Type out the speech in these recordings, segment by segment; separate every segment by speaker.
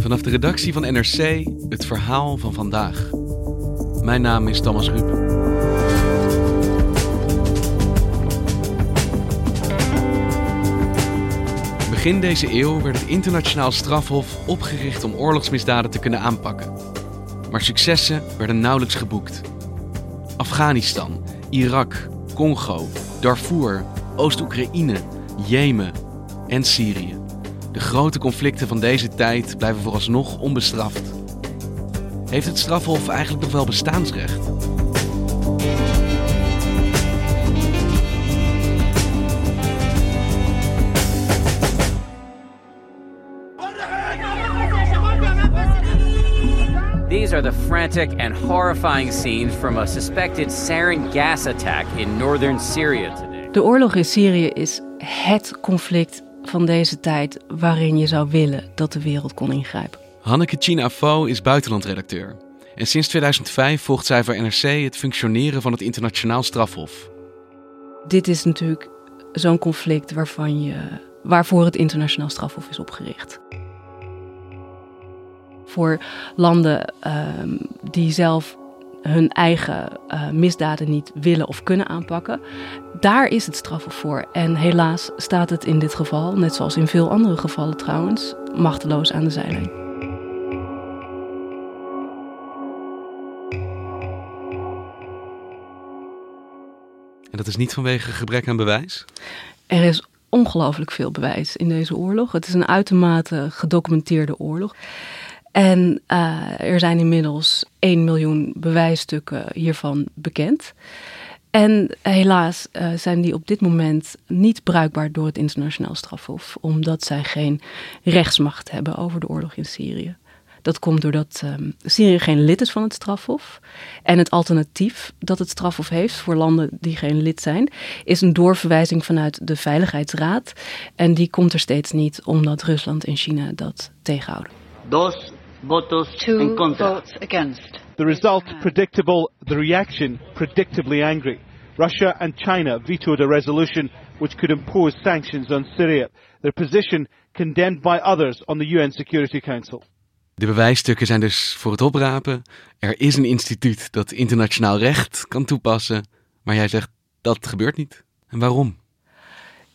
Speaker 1: Vanaf de redactie van NRC het verhaal van vandaag. Mijn naam is Thomas Ruip. Begin deze eeuw werd het internationaal strafhof opgericht om oorlogsmisdaden te kunnen aanpakken. Maar successen werden nauwelijks geboekt. Afghanistan, Irak, Congo, Darfur, Oost-Oekraïne, Jemen en Syrië. De grote conflicten van deze tijd blijven vooralsnog onbestraft. Heeft het strafhof eigenlijk nog wel bestaansrecht?
Speaker 2: These are the frantic and horrifying scenes from a suspected sarin gas attack in northern Syria today.
Speaker 3: De oorlog in Syrië is het conflict van deze tijd waarin je zou willen dat de wereld kon ingrijpen.
Speaker 1: Hanneke China Fo is buitenlandredacteur. En sinds 2005 volgt zij voor NRC het functioneren van het internationaal strafhof.
Speaker 3: Dit is natuurlijk zo'n conflict waarvan je, waarvoor het internationaal strafhof is opgericht. Voor landen ehm, die zelf hun eigen eh, misdaden niet willen of kunnen aanpakken, daar is het strafhof voor. En helaas staat het in dit geval, net zoals in veel andere gevallen trouwens, machteloos aan de zijlijn.
Speaker 1: En dat is niet vanwege gebrek aan bewijs?
Speaker 3: Er is ongelooflijk veel bewijs in deze oorlog. Het is een uitermate gedocumenteerde oorlog. En uh, er zijn inmiddels 1 miljoen bewijsstukken hiervan bekend. En helaas uh, zijn die op dit moment niet bruikbaar door het internationaal strafhof, omdat zij geen rechtsmacht hebben over de oorlog in Syrië. Dat komt doordat um, Syrië geen lid is van het strafhof. En het alternatief dat het strafhof heeft voor landen die geen lid zijn, is een doorverwijzing vanuit de Veiligheidsraad. En die komt er steeds niet, omdat Rusland en China dat tegenhouden.
Speaker 4: Dos votos
Speaker 5: Two
Speaker 4: en contra.
Speaker 5: votes against.
Speaker 6: The result predictable, the reaction predictably angry. Russia and China vetoed a resolution which could impose sanctions on Syria, their position condemned by others on the UN Security Council.
Speaker 1: De bewijsstukken zijn dus voor het oprapen. Er is een instituut dat internationaal recht kan toepassen. Maar jij zegt dat gebeurt niet. En waarom?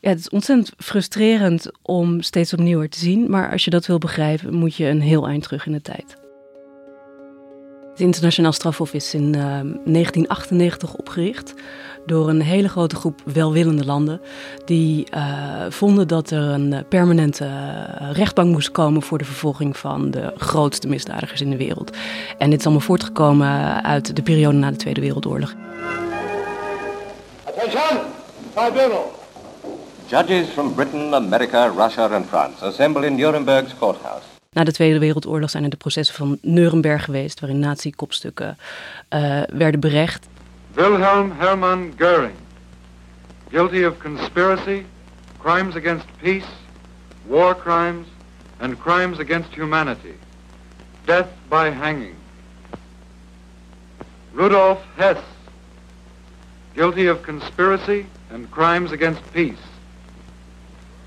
Speaker 3: Ja, het is ontzettend frustrerend om steeds opnieuw er te zien. Maar als je dat wil begrijpen, moet je een heel eind terug in de tijd. Het internationaal strafhof is in uh, 1998 opgericht door een hele grote groep welwillende landen. Die uh, vonden dat er een permanente uh, rechtbank moest komen voor de vervolging van de grootste misdadigers in de wereld. En dit is allemaal voortgekomen uit de periode na de Tweede Wereldoorlog.
Speaker 7: Attention! Tribunal!
Speaker 8: Judges from Britain, America, Russia and France assemble in Nuremberg's courthouse.
Speaker 3: Na de Tweede Wereldoorlog zijn er de processen van Nuremberg geweest, waarin nazi-kopstukken uh, werden berecht.
Speaker 9: Wilhelm Hermann Goering, guilty of conspiracy, crimes against peace, war crimes, and crimes against humanity. Death by hanging. Rudolf Hess, guilty of conspiracy and crimes against peace.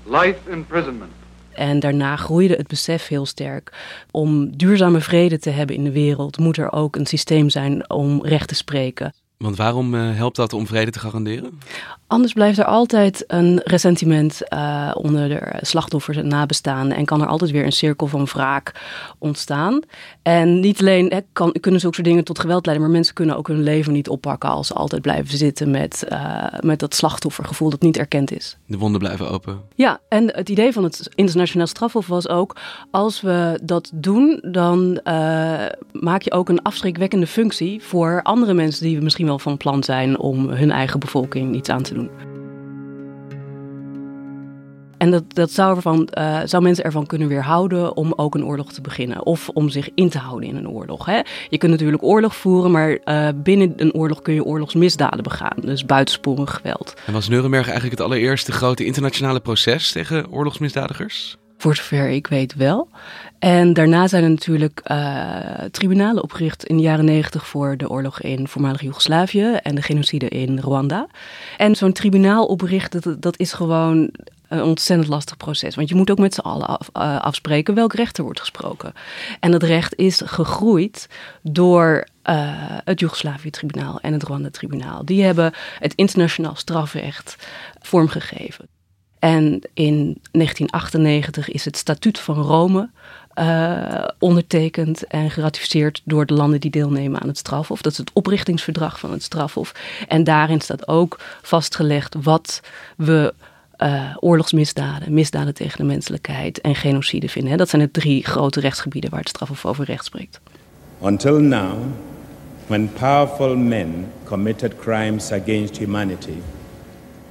Speaker 9: Life imprisonment.
Speaker 3: En daarna groeide het besef heel sterk. Om duurzame vrede te hebben in de wereld, moet er ook een systeem zijn om recht te spreken.
Speaker 1: Want waarom uh, helpt dat om vrede te garanderen?
Speaker 3: Anders blijft er altijd een ressentiment uh, onder de slachtoffers en nabestaanden. En kan er altijd weer een cirkel van wraak ontstaan. En niet alleen kan, kunnen zulke soort dingen tot geweld leiden. Maar mensen kunnen ook hun leven niet oppakken als ze altijd blijven zitten met, uh, met dat slachtoffergevoel dat niet erkend is.
Speaker 1: De wonden blijven open.
Speaker 3: Ja, en het idee van het internationaal strafhof was ook. Als we dat doen, dan maak je ook een afschrikwekkende functie voor andere mensen die misschien wel van plan zijn om hun eigen bevolking iets aan te doen. En dat, dat zou, ervan, uh, zou mensen ervan kunnen weerhouden om ook een oorlog te beginnen. Of om zich in te houden in een oorlog. Hè? Je kunt natuurlijk oorlog voeren, maar uh, binnen een oorlog kun je oorlogsmisdaden begaan. Dus buitensporig geweld.
Speaker 1: En was Nuremberg eigenlijk het allereerste grote internationale proces tegen oorlogsmisdadigers?
Speaker 3: Voor zover ik weet wel. En daarna zijn er natuurlijk uh, tribunalen opgericht in de jaren negentig voor de oorlog in voormalig Joegoslavië en de genocide in Rwanda. En zo'n tribunaal oprichten, dat, is gewoon een ontzettend lastig proces. Want je moet ook met z'n allen uh, afspreken welk recht er wordt gesproken. En dat recht is gegroeid door uh, het Joegoslavië-tribunaal en het Rwanda-tribunaal. Die hebben het internationaal strafrecht vormgegeven. En in 1998 is het Statuut van Rome uh, ondertekend en geratificeerd door de landen die deelnemen aan het strafhof. Dat is het oprichtingsverdrag van het strafhof. En daarin staat ook vastgelegd wat we uh, oorlogsmisdaden, misdaden tegen de menselijkheid en genocide vinden. Dat zijn de drie grote rechtsgebieden waar het strafhof over recht spreekt.
Speaker 5: Until now, when powerful men committed crimes against humanity,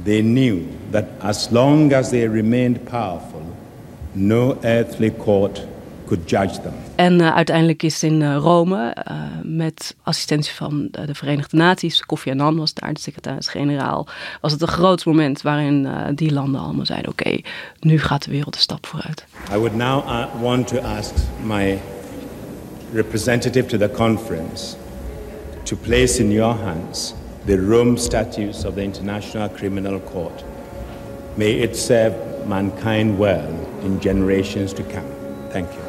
Speaker 5: they knew that as long as they remained powerful, no earthly court could judge them.
Speaker 3: En uh, uiteindelijk is in uh, Rome, uh, met assistentie van de, de, Verenigde Naties, Kofi Annan was daar de secretaris-generaal, was het een groot moment waarin die landen allemaal zeiden: oké, okay, nu gaat de wereld een stap vooruit.
Speaker 5: I would now uh, want to ask my representative to the conference to place in your hands the Rome Statutes of the International Criminal Court. May it serve mankind well in generations to come. Thank you.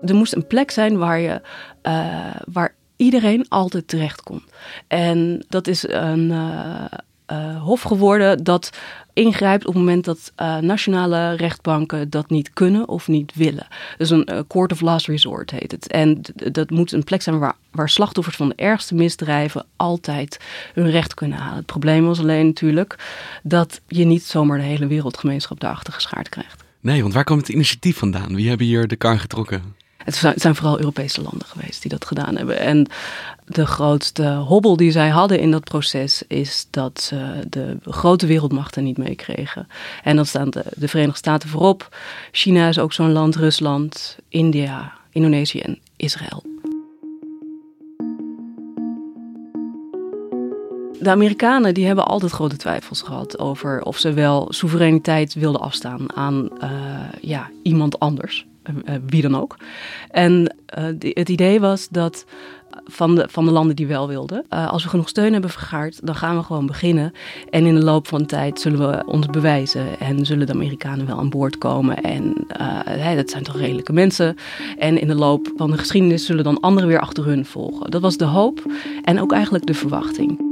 Speaker 3: Er moest een plek zijn waar, je, uh, waar iedereen altijd terecht kon. En dat is een uh, uh, hof geworden dat ingrijpt op het moment dat nationale rechtbanken dat niet kunnen of niet willen. Dus een court of last resort heet het. En dat moet een plek zijn waar, waar slachtoffers van de ergste misdrijven altijd hun recht kunnen halen. Het probleem was alleen natuurlijk dat je niet zomaar de hele wereldgemeenschap daarachter geschaard krijgt.
Speaker 1: Nee, want waar komt het initiatief vandaan? Wie hebben hier de kar getrokken?
Speaker 3: Het zijn vooral Europese landen geweest die dat gedaan hebben. En de grootste hobbel die zij hadden in dat proces is dat ze de grote wereldmachten niet meekregen. En dan staan de, de Verenigde Staten voorop. China is ook zo'n land, Rusland, India, Indonesië en Israël. De Amerikanen die hebben altijd grote twijfels gehad over of ze wel soevereiniteit wilden afstaan aan uh, ja, iemand anders. Uh, wie dan ook. En die, het idee was dat van de, van de landen die wel wilden. Als we genoeg steun hebben vergaard, dan gaan we gewoon beginnen. En in de loop van tijd zullen we ons bewijzen. En zullen de Amerikanen wel aan boord komen. En dat zijn toch redelijke mensen. En in de loop van de geschiedenis zullen dan anderen weer achter hun volgen. Dat was de hoop en ook eigenlijk de verwachting.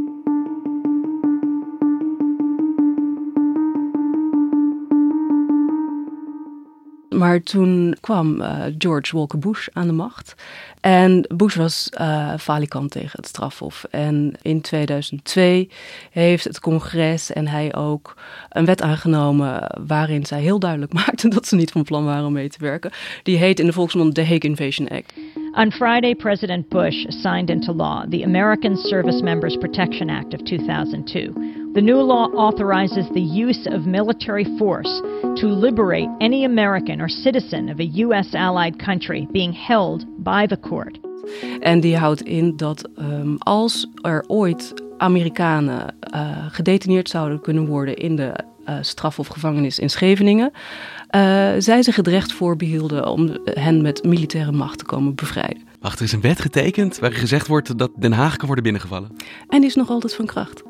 Speaker 3: Maar toen kwam uh, George Walker Bush aan de macht. En Bush was uh, falikant tegen het strafhof. En in 2002 heeft het congres en hij ook een wet aangenomen waarin zij heel duidelijk maakten dat ze niet van plan waren om mee te werken. Die heet in de volksmond de Hague Invasion Act.
Speaker 10: On Friday, President Bush signed into law the American Service Members Protection Act of 2002. The new law authorizes the use of military force to liberate any American or citizen of a U.S. allied country being held by the court.
Speaker 3: En die houdt in dat um, als er ooit Amerikanen uh, gedetineerd zouden kunnen worden in de uh, straf- of gevangenis in Scheveningen, uh, zij zich het recht voorbehielden om hen met militaire macht te komen bevrijden.
Speaker 1: Wacht, er is een wet getekend waarin gezegd wordt dat Den Haag kan worden binnengevallen.
Speaker 3: En die is nog altijd van kracht.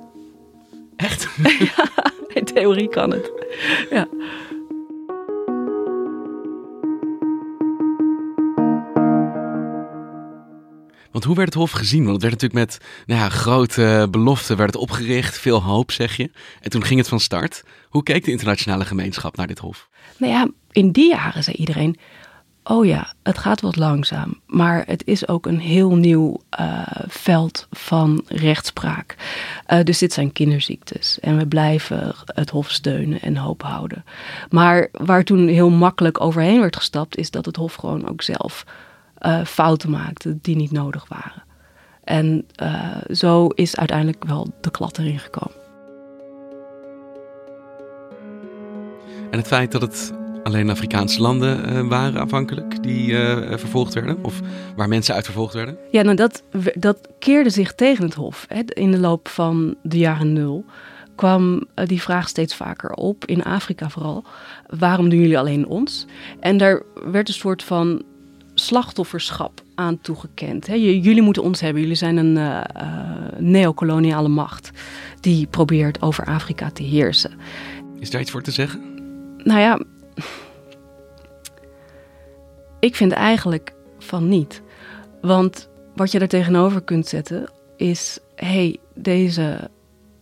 Speaker 1: Echt?
Speaker 3: ja, in theorie kan het. Ja.
Speaker 1: Want hoe werd het Hof gezien? Want het werd natuurlijk met nou ja, grote beloften werd het opgericht, veel hoop zeg je. En toen ging het van start. Hoe keek de internationale gemeenschap naar dit Hof?
Speaker 3: Nou ja, in die jaren zei iedereen, oh ja, het gaat wat langzaam. Maar het is ook een heel nieuw uh, veld van rechtspraak. Uh, dus dit zijn kinderziektes. En we blijven het Hof steunen en hoop houden. Maar waar toen heel makkelijk overheen werd gestapt, is dat het Hof gewoon ook zelf uh, fouten maakte die niet nodig waren. En zo is uiteindelijk wel de klad erin gekomen.
Speaker 1: En het feit dat het alleen Afrikaanse landen uh, waren afhankelijk die uh, vervolgd werden? Of waar mensen uit vervolgd werden?
Speaker 3: Ja, nou dat, dat keerde zich tegen het Hof. Hè. In de loop van de jaren nul kwam die vraag steeds vaker op, in Afrika vooral. Waarom doen jullie alleen ons? En daar werd een soort van slachtofferschap aan toegekend. Hè. Jullie moeten ons hebben. Jullie zijn een uh, neocoloniale macht die probeert over Afrika te heersen.
Speaker 1: Is daar iets voor te zeggen?
Speaker 3: Nou ja, ik vind eigenlijk van niet. Want wat je er tegenover kunt zetten is: hey, deze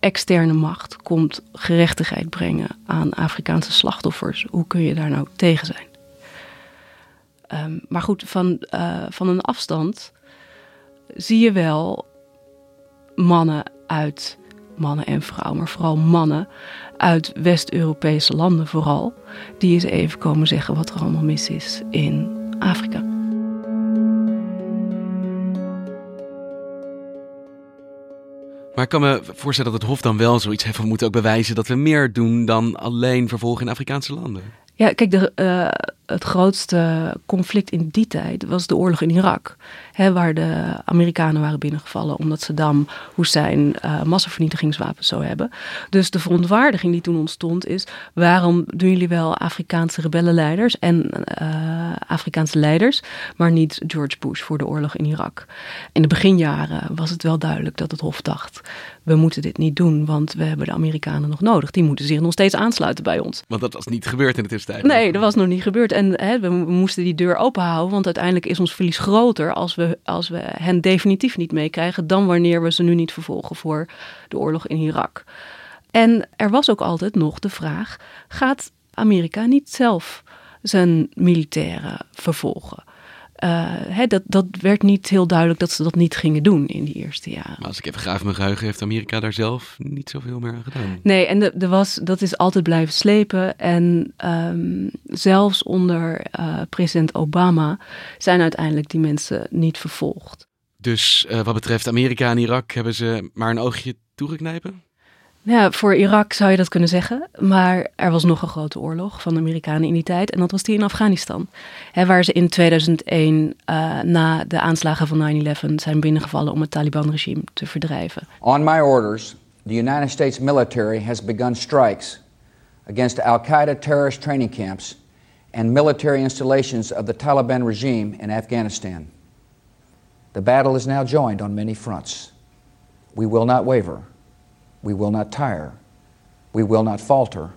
Speaker 3: externe macht komt gerechtigheid brengen aan Afrikaanse slachtoffers. Hoe kun je daar nou tegen zijn? Um, maar goed, van, uh, van een afstand zie je wel mannen uit, mannen en vrouwen, maar vooral mannen uit West-Europese landen vooral, die eens even komen zeggen wat er allemaal mis is in Afrika.
Speaker 1: Maar ik kan me voorstellen dat het Hof dan wel zoiets heeft we moeten ook bewijzen dat we meer doen dan alleen vervolgen in Afrikaanse landen.
Speaker 3: Ja, kijk, de, uh, het grootste conflict in die tijd was de oorlog in Irak. Hè, waar de Amerikanen waren binnengevallen omdat Saddam Hussein uh, massavernietigingswapens zou hebben. Dus de verontwaardiging die toen ontstond is... waarom doen jullie wel Afrikaanse rebellenleiders en uh, Afrikaanse leiders... maar niet George Bush voor de oorlog in Irak? In de beginjaren was het wel duidelijk dat het Hof dacht... we moeten dit niet doen, want we hebben de Amerikanen nog nodig. Die moeten zich nog steeds aansluiten bij ons.
Speaker 1: Want dat was niet gebeurd in de tussentijd.
Speaker 3: Nee, dat was nog niet gebeurd. En hè, we moesten die deur open houden, want uiteindelijk is ons verlies groter als we, als we hen definitief niet meekrijgen, dan wanneer we ze nu niet vervolgen voor de oorlog in Irak. En er was ook altijd nog de vraag: gaat Amerika niet zelf zijn militairen vervolgen? Uh, dat, dat werd niet heel duidelijk dat ze dat niet gingen doen in die eerste jaren.
Speaker 1: Maar als ik even graaf mijn geheugen, heeft Amerika daar zelf niet zoveel meer aan gedaan.
Speaker 3: Nee, en de, de was, dat is altijd blijven slepen. En um, zelfs onder uh, president Obama zijn uiteindelijk die mensen niet vervolgd.
Speaker 1: Dus uh, wat betreft Amerika en Irak hebben ze maar een oogje toegeknepen?
Speaker 3: Ja, voor Irak zou je dat kunnen zeggen. Maar er was nog een grote oorlog van de Amerikanen in die tijd. En dat was die in Afghanistan. Hè, waar ze in 2001 uh, na de aanslagen van 9-11 zijn binnengevallen om het Taliban-regime te verdrijven.
Speaker 11: On my orders, the United States military has begun strikes against Al-Qaeda terrorist training camps and military installations of the Taliban regime in Afghanistan. The battle is now joined on many fronts. We will not waver. We will not tire. We will not falter.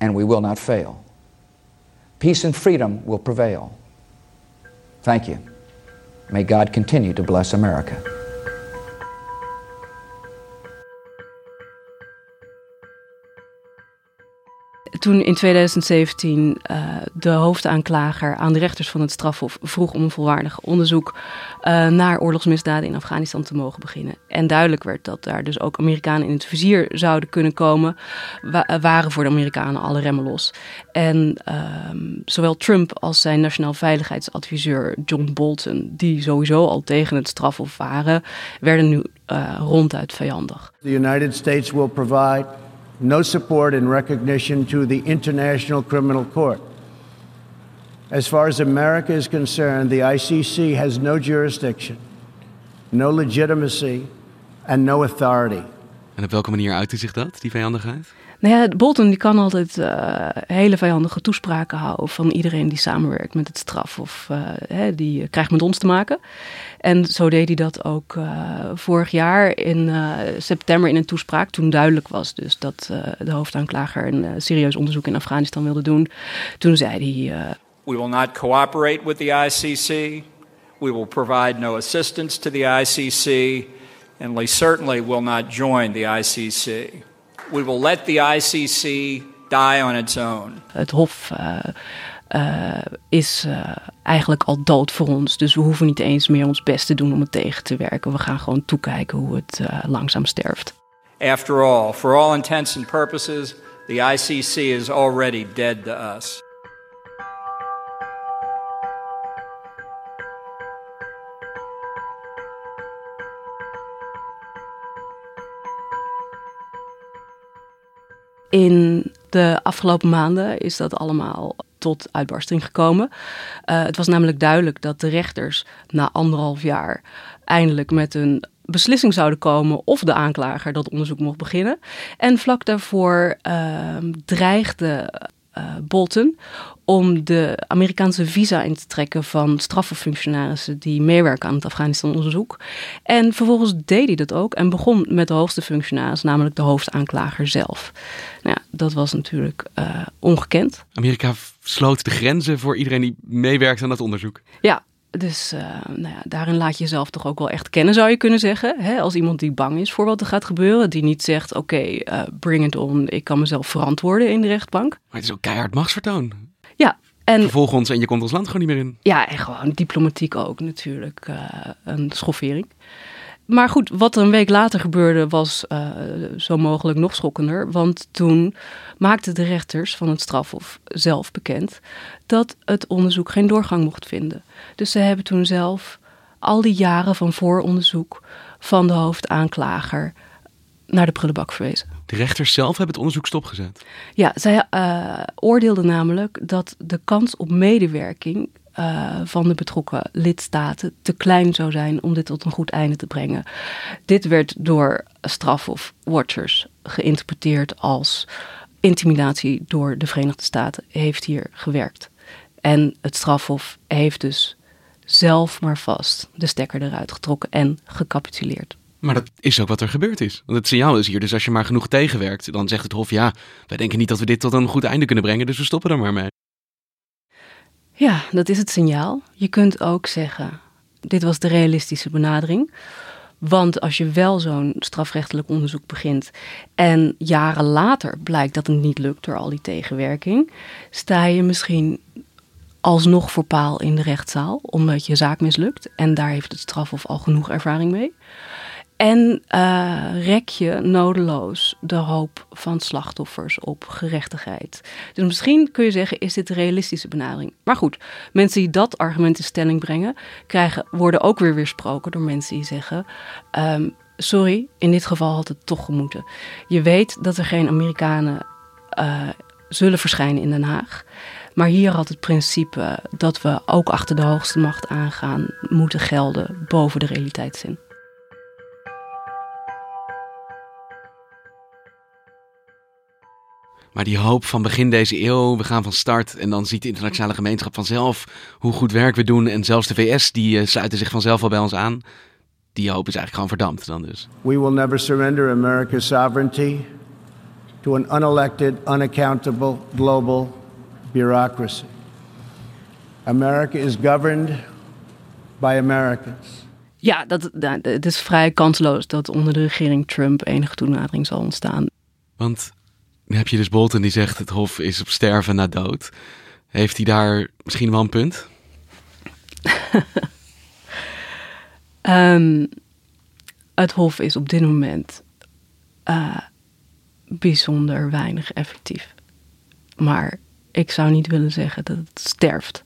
Speaker 11: And we will not fail. Peace and freedom will prevail. Thank you. May God continue to bless America.
Speaker 3: Toen in 2017 uh, de hoofdaanklager aan de rechters van het strafhof vroeg om een volwaardig onderzoek uh, naar oorlogsmisdaden in Afghanistan te mogen beginnen. En duidelijk werd dat daar dus ook Amerikanen in het vizier zouden kunnen komen, wa waren voor de Amerikanen alle remmen los. En uh, zowel Trump als zijn nationaal veiligheidsadviseur John Bolton, die sowieso al tegen het strafhof waren, werden nu ronduit vijandig.
Speaker 12: The United States will provide no support and recognition to the International Criminal Court. As far as America is concerned, the ICC has no jurisdiction, no legitimacy, and no authority.
Speaker 1: En op welke manier uitte zich dat, die vijandigheid?
Speaker 3: Nou ja, Bolton die kan altijd uh, hele vijandige toespraken houden van iedereen die samenwerkt met het straf of uh, hè, die krijgt met ons te maken. En zo deed hij dat ook vorig jaar in september in een toespraak, toen duidelijk was dus dat de hoofdaanklager een serieus onderzoek in Afghanistan wilde doen. Toen zei hij...
Speaker 13: We will not cooperate with the ICC. We will provide no assistance to the ICC. And we certainly will not join the ICC. We will let the ICC die on its own.
Speaker 3: Het Hof uh, uh, is uh, eigenlijk al dood voor ons. Dus we hoeven niet eens meer ons best te doen om het tegen te werken. We gaan gewoon toekijken hoe het langzaam sterft.
Speaker 13: After all, for all intents and purposes, the ICC is already dead to us.
Speaker 3: In de afgelopen maanden is dat allemaal tot uitbarsting gekomen. Uh, het was namelijk duidelijk dat de rechters na anderhalf jaar eindelijk met een beslissing zouden komen of de aanklager dat onderzoek mocht beginnen. En vlak daarvoor uh, dreigde Bolton om de Amerikaanse visa in te trekken van straffunctionarissen die meewerken aan het Afghanistan-onderzoek. En vervolgens deed hij dat ook en begon met de hoogste functionaris, namelijk de hoofdaanklager zelf. Nou ja, dat was natuurlijk uh, ongekend.
Speaker 1: Amerika sloot de grenzen voor iedereen die meewerkt aan dat onderzoek.
Speaker 3: Ja, dus uh, nou ja, daarin laat je jezelf toch ook wel echt kennen, zou je kunnen zeggen. Hè? Als iemand die bang is voor wat er gaat gebeuren. Die niet zegt, oké, okay, uh, bring it on. Ik kan mezelf verantwoorden in de rechtbank. Maar
Speaker 1: het is ook keihard machtsvertoon.
Speaker 3: Ja.
Speaker 1: En, Vervolg ons en je komt ons land gewoon niet meer in.
Speaker 3: Ja, en gewoon diplomatiek ook natuurlijk. Uh, een schoffering. Maar goed, wat er een week later gebeurde was uh, zo mogelijk nog schokkender. Want toen maakten de rechters van het strafhof zelf bekend dat het onderzoek geen doorgang mocht vinden. Dus ze hebben toen zelf al die jaren van vooronderzoek van de hoofdaanklager naar de prullenbak verwezen.
Speaker 1: De rechters zelf hebben het onderzoek stopgezet?
Speaker 3: Ja, zij uh, oordeelden namelijk dat de kans op medewerking uh, van de betrokken lidstaten te klein zou zijn om dit tot een goed einde te brengen. Dit werd door straf of watchers geïnterpreteerd als intimidatie door de Verenigde Staten heeft hier gewerkt. En het strafhof heeft dus zelf maar vast de stekker eruit getrokken en gecapituleerd.
Speaker 1: Maar dat is ook wat er gebeurd is. Want het signaal is hier, dus als je maar genoeg tegenwerkt, dan zegt het Hof: ja, wij denken niet dat we dit tot een goed einde kunnen brengen, dus we stoppen er maar mee.
Speaker 3: Ja, dat is het signaal. Je kunt ook zeggen: dit was de realistische benadering. Want als je wel zo'n strafrechtelijk onderzoek begint en jaren later blijkt dat het niet lukt door al die tegenwerking, sta je misschien alsnog voor paal in de rechtszaal omdat je zaak mislukt. En daar heeft het strafhof al genoeg ervaring mee. En uh, rek je nodeloos de hoop van slachtoffers op gerechtigheid. Dus misschien kun je zeggen, is dit de realistische benadering? Maar goed, mensen die dat argument in stelling brengen, krijgen, worden ook weer weersproken door mensen die zeggen... Um, sorry, in dit geval had het toch gemoeten. Je weet dat er geen Amerikanen uh, zullen verschijnen in Den Haag. Maar hier had het principe dat we ook achter de hoogste macht aangaan moeten gelden boven de realiteitszin.
Speaker 1: Maar die hoop van begin deze eeuw, we gaan van start en dan ziet de internationale gemeenschap vanzelf hoe goed werk we doen. En zelfs de VS, die uh, sluiten zich vanzelf al bij ons aan. Die hoop is eigenlijk gewoon verdampt dan dus.
Speaker 12: We will never surrender America's sovereignty to an unelected, unaccountable global bureaucracy. America is governed by Americans.
Speaker 3: Ja, dat, dat, het is vrij kansloos dat onder de regering Trump enige toenadering zal ontstaan.
Speaker 1: Want dan heb je dus Bolton die zegt het Hof is op sterven na dood. Heeft hij daar misschien wel een punt?
Speaker 3: um, het Hof is op dit moment uh, bijzonder weinig effectief. Maar ik zou niet willen zeggen dat het sterft.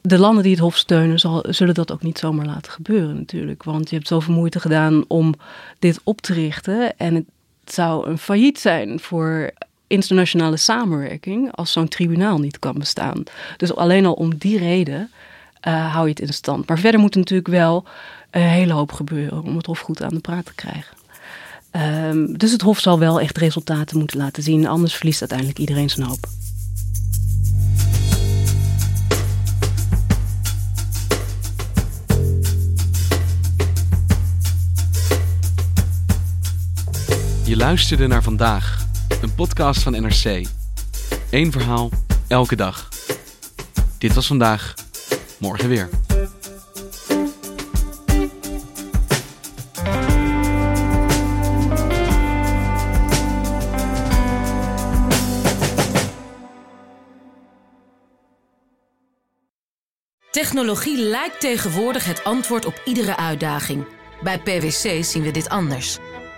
Speaker 3: De landen die het Hof steunen, zal, zullen dat ook niet zomaar laten gebeuren natuurlijk. Want je hebt zoveel moeite gedaan om dit op te richten. En het zou een failliet zijn voor internationale samenwerking als zo'n tribunaal niet kan bestaan. Dus alleen al om die reden uh, hou je het in stand. Maar verder moet er natuurlijk wel een hele hoop gebeuren om het Hof goed aan de praat te krijgen. Ehm, dus het Hof zal wel echt resultaten moeten laten zien, anders verliest uiteindelijk iedereen zijn hoop.
Speaker 1: Je luisterde naar vandaag, een podcast van NRC. Eén verhaal, elke dag. Dit was vandaag, morgen weer.
Speaker 14: Technologie lijkt tegenwoordig het antwoord op iedere uitdaging. Bij PwC zien we dit anders.